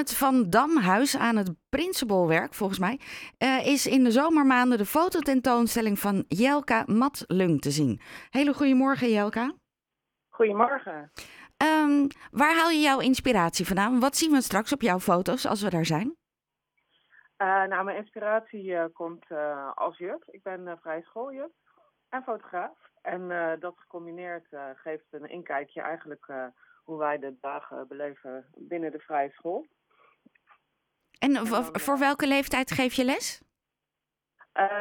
het Van Damhuis aan het Prinsenbolwerk, volgens mij, eh, is in de zomermaanden de fototentoonstelling van Jelka Matlung te zien. Hele goedemorgen, Jelka. Goedemorgen. Um, waar haal je jouw inspiratie vandaan? Wat zien we straks op jouw foto's als we daar zijn? Uh, nou, mijn inspiratie uh, komt als juf. Ik ben vrij schooljuf en fotograaf. En dat gecombineerd geeft een inkijkje eigenlijk hoe wij de dagen beleven binnen de vrije school. En, en dan, voor welke leeftijd geef je les?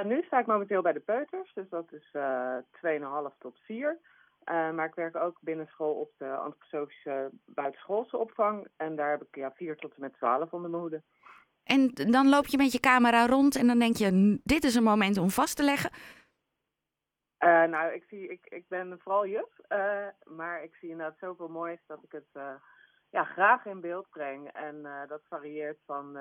nu sta ik momenteel bij de peuters, dus dat is 2,5 tot 4. Uh, maar ik werk ook binnen school op de antroposofische buitenschoolse opvang. En daar heb ik ja, 4 tot en met 12 onder mijn hoede. En dan loop je met je camera rond en dan denk je, dit is een moment om vast te leggen. Uh, nou, ik, zie, ik, ik ben vooral juf, uh, maar ik zie inderdaad zoveel moois dat ik het uh, ja, graag in beeld breng. En dat varieert van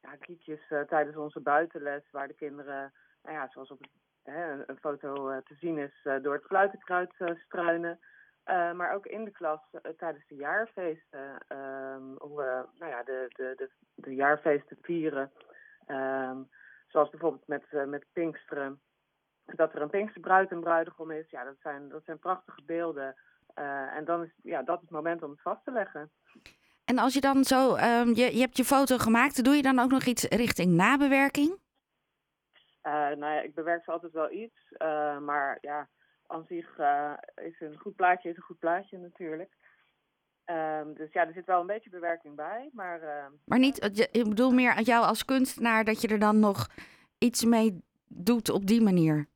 ja, kiekjes tijdens onze buitenles, waar de kinderen, nou ja, zoals op hè, een, foto te zien is, door het fluitenkruid struinen. Maar ook in de klas tijdens de jaarfeesten, um, hoe we nou ja, de, de, de, de jaarfeesten vieren. Um, zoals bijvoorbeeld met, met Pinksteren, dat er een Pinksterbruid en bruidegom is. Ja, dat zijn, dat zijn prachtige beelden. En dan is ja, dat het moment om het vast te leggen. En als je dan zo, um, je, je hebt je foto gemaakt, doe je dan ook nog iets richting nabewerking? nou ja, ik bewerk ze altijd wel iets, maar ja aan zich uh, is een goed plaatje is een goed plaatje natuurlijk. Um, dus ja, er zit wel een beetje bewerking bij, maar... Uh, maar niet, ik bedoel meer jou als kunstenaar dat je er dan nog iets mee doet op die manier?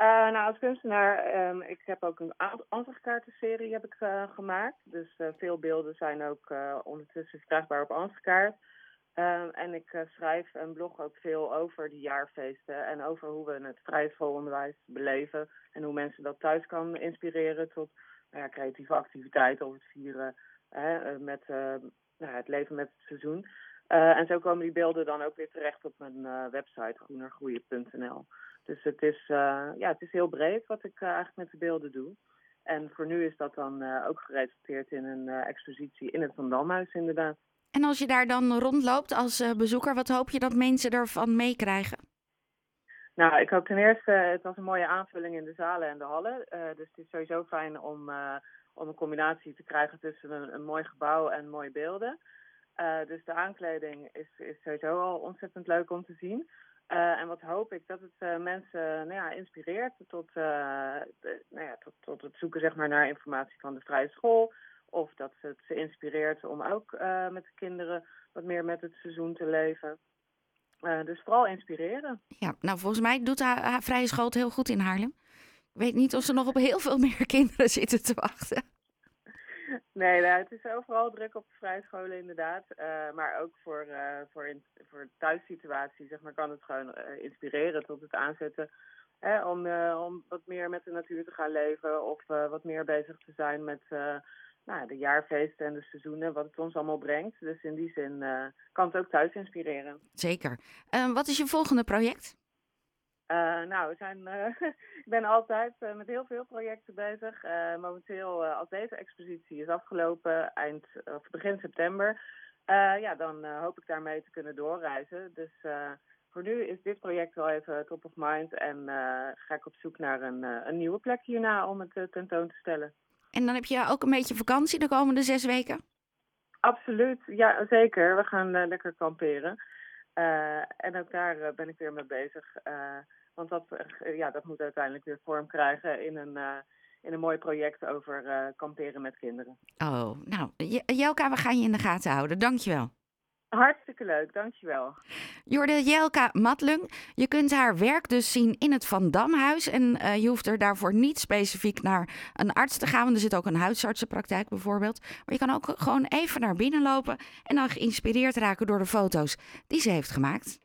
Uh, nou, als kunstenaar, um, ik heb ook een ansichtkaartenserie heb ik uh, gemaakt. Dus uh, veel beelden zijn ook ondertussen verkrijgbaar op ansichtkaart. Uh, en ik schrijf en blog ook veel over die jaarfeesten en over hoe we het vrije schoolonderwijs beleven en hoe mensen dat thuis kan inspireren tot nou creatieve activiteiten of het vieren met uh, nou, het leven met het seizoen. en zo komen die beelden dan ook weer terecht op mijn website groenergroeien.nl. Dus het is, ja, het is heel breed wat ik eigenlijk met de beelden doe. En voor nu is dat dan ook geresulteerd in een expositie in het Van Damhuis inderdaad. En als je daar dan rondloopt als bezoeker, wat hoop je dat mensen ervan meekrijgen? Nou, ik hoop ten eerste, het was een mooie aanvulling in de zalen en de hallen. Uh, dus het is sowieso fijn om, uh, om een combinatie te krijgen tussen een, een mooi gebouw en mooie beelden. dus de aankleding is, is sowieso al ontzettend leuk om te zien. En wat hoop ik? Dat het mensen nou ja, inspireert tot, de, nou ja, tot, tot het zoeken zeg maar, naar informatie van de vrije school of dat het ze inspireert om ook met de kinderen wat meer met het seizoen te leven. Dus vooral inspireren. Ja, nou volgens mij doet haar vrije school het heel goed in Haarlem. Ik weet niet of ze nog op heel veel meer kinderen zitten te wachten. Nee, nou, het is overal druk op de vrije scholen inderdaad. Uh, maar ook voor, uh, voor, in, voor zeg maar, kan het gewoon uh, inspireren tot het aanzetten. Hè, om, om wat meer met de natuur te gaan leven of wat meer bezig te zijn met nou, de jaarfeesten en de seizoenen, wat het ons allemaal brengt. Dus in die zin kan het ook thuis inspireren. Zeker. Uh, wat is je volgende project? Uh, nou, we zijn, ik ben altijd met heel veel projecten bezig. momenteel, als deze expositie is afgelopen, eind of begin september, ja, dan hoop ik daarmee te kunnen doorreizen. Dus voor nu is dit project wel even top of mind en ga ik op zoek naar een, een nieuwe plek hierna om het tentoon te stellen. En dan heb je ook een beetje vakantie de komende zes weken? Absoluut, ja zeker. We gaan lekker kamperen. En ook daar ben ik weer mee bezig. Want dat, ja, dat moet uiteindelijk weer vorm krijgen in een, in een mooi project over kamperen met kinderen. Oh, nou, Jelka, we gaan je in de gaten houden. Dankjewel. Hartstikke leuk, dankjewel. Jorde Jelka Matlung, je kunt haar werk dus zien in het Van Damhuis. En uh, je hoeft er daarvoor niet specifiek naar een arts te gaan. Want er zit ook een huisartsenpraktijk bijvoorbeeld. Maar je kan ook gewoon even naar binnen lopen en dan geïnspireerd raken door de foto's die ze heeft gemaakt.